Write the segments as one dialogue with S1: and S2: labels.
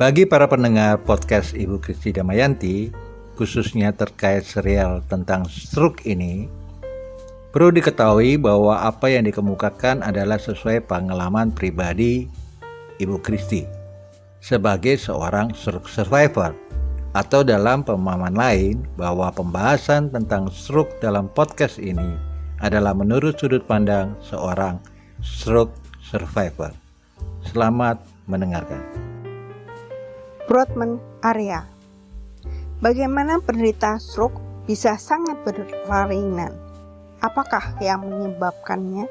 S1: Bagi para pendengar podcast Ibu Kristi Damayanti, khususnya terkait serial tentang stroke ini, perlu diketahui bahwa apa yang dikemukakan adalah sesuai pengalaman pribadi Ibu Kristi sebagai seorang stroke survivor atau dalam pemahaman lain bahwa pembahasan tentang stroke dalam podcast ini adalah menurut sudut pandang seorang stroke survivor. Selamat mendengarkan.
S2: Broadman area. Bagaimana penderita stroke bisa sangat berlarinan? Apakah yang menyebabkannya?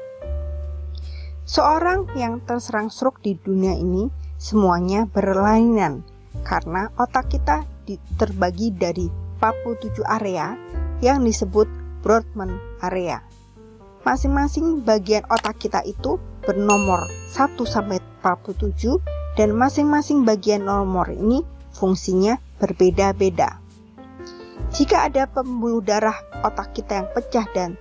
S2: Seorang yang terserang stroke di dunia ini semuanya berlainan karena otak kita terbagi dari 47 area yang disebut Broadman area. Masing-masing bagian otak kita itu bernomor 1 sampai 47 dan masing-masing bagian nomor ini fungsinya berbeda-beda. Jika ada pembuluh darah otak kita yang pecah dan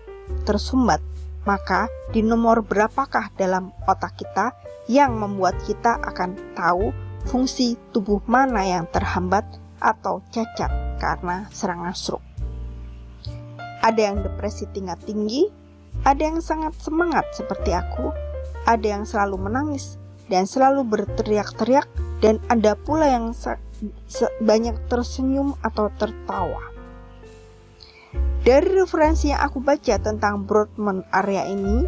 S2: tersumbat, maka di nomor berapakah dalam otak kita yang membuat kita akan tahu fungsi tubuh mana yang terhambat atau cacat karena serangan stroke. Ada yang depresi tingkat tinggi, ada yang sangat semangat seperti aku, ada yang selalu menangis dan selalu berteriak-teriak, dan ada pula yang banyak tersenyum atau tertawa. Dari referensi yang aku baca tentang Broadman area ini,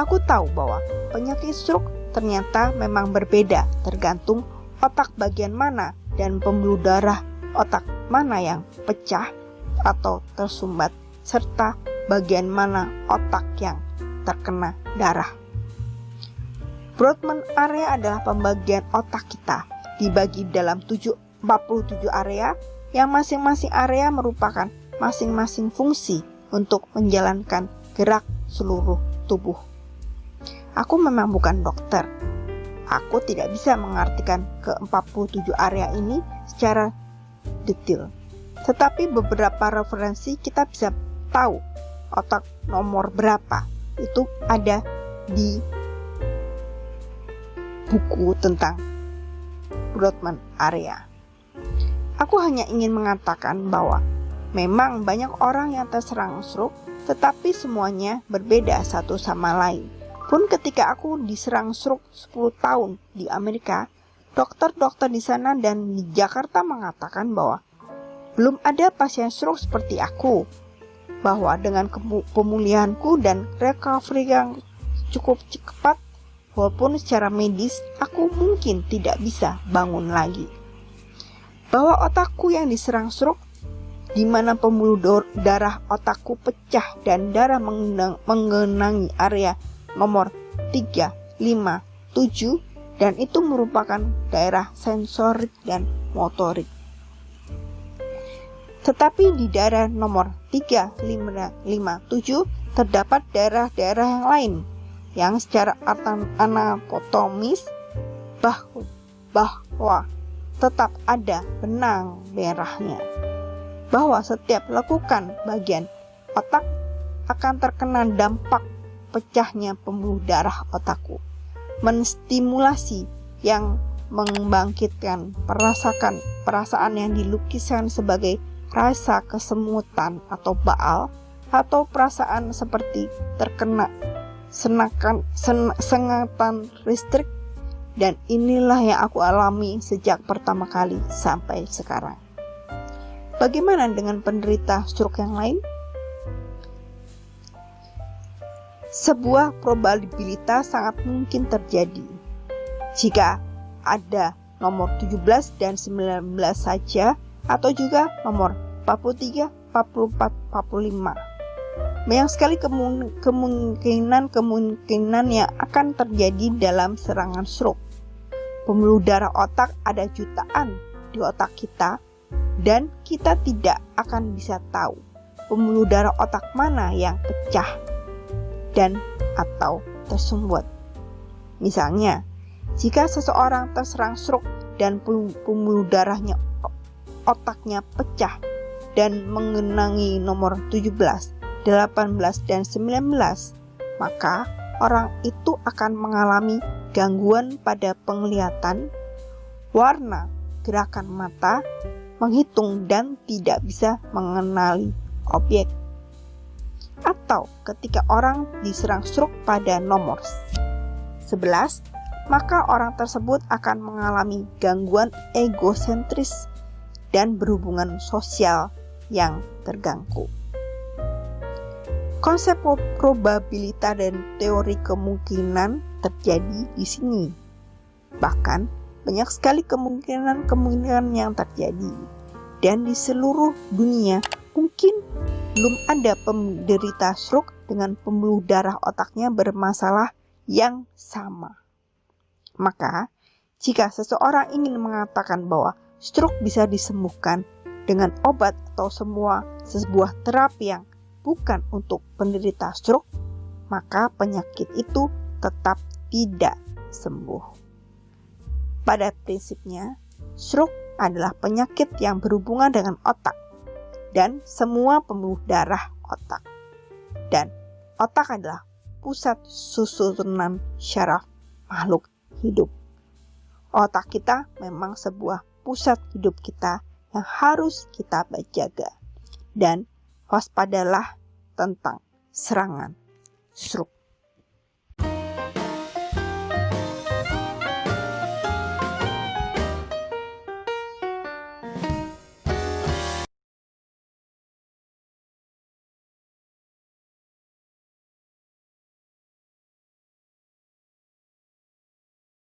S2: aku tahu bahwa penyakit stroke ternyata memang berbeda tergantung otak bagian mana dan pembuluh darah otak mana yang pecah atau tersumbat, serta bagian mana otak yang terkena darah. Broadman area adalah pembagian otak kita, dibagi dalam 47 area yang masing-masing area merupakan masing-masing fungsi untuk menjalankan gerak seluruh tubuh. Aku memang bukan dokter. Aku tidak bisa mengartikan ke-47 area ini secara detail. Tetapi beberapa referensi kita bisa tahu otak nomor berapa itu ada di buku tentang Broadman area. Aku hanya ingin mengatakan bahwa memang banyak orang yang terserang stroke, tetapi semuanya berbeda satu sama lain. Pun ketika aku diserang stroke 10 tahun di Amerika, dokter-dokter di sana dan di Jakarta mengatakan bahwa belum ada pasien stroke seperti aku, bahwa dengan pemulihanku dan recovery yang cukup cepat, walaupun secara medis aku mungkin tidak bisa bangun lagi. Bahwa otakku yang diserang stroke, di mana pembuluh darah otakku pecah dan darah mengenangi area nomor 3, 5, 7, dan itu merupakan daerah sensorik dan motorik. Tetapi di daerah nomor 3, 5, 5, 7 terdapat daerah-daerah yang lain yang secara anatomis bahwa, bahwa tetap ada benang merahnya. Bahwa setiap lekukan bagian otak akan terkena dampak pecahnya pembuluh darah otakku. Menstimulasi yang membangkitkan perasaan perasaan yang dilukiskan sebagai rasa kesemutan atau baal atau perasaan seperti terkena senakan sen, sengatan listrik dan inilah yang aku alami sejak pertama kali sampai sekarang. Bagaimana dengan penderita stroke yang lain? Sebuah probabilitas sangat mungkin terjadi jika ada nomor 17 dan 19 saja atau juga nomor 43, 44, 45. Banyak sekali kemungkinan-kemungkinan yang akan terjadi dalam serangan stroke. Pembuluh darah otak ada jutaan di otak kita dan kita tidak akan bisa tahu pembuluh darah otak mana yang pecah dan atau tersumbat. Misalnya, jika seseorang terserang stroke dan pembuluh darahnya otaknya pecah dan mengenangi nomor 17, 18, dan 19, maka orang itu akan mengalami gangguan pada penglihatan, warna, gerakan mata, menghitung dan tidak bisa mengenali objek. Atau ketika orang diserang stroke pada nomor 11, maka orang tersebut akan mengalami gangguan egosentris dan berhubungan sosial yang terganggu. Konsep probabilitas dan teori kemungkinan terjadi di sini. Bahkan, banyak sekali kemungkinan-kemungkinan yang terjadi. Dan di seluruh dunia, mungkin belum ada penderita stroke dengan pembuluh darah otaknya bermasalah yang sama. Maka, jika seseorang ingin mengatakan bahwa stroke bisa disembuhkan dengan obat atau semua sebuah terapi yang bukan untuk penderita stroke, maka penyakit itu tetap tidak sembuh. Pada prinsipnya, stroke adalah penyakit yang berhubungan dengan otak dan semua pembuluh darah otak. Dan otak adalah pusat susunan syaraf makhluk hidup. Otak kita memang sebuah pusat hidup kita yang harus kita jaga. Dan waspadalah tentang serangan stroke.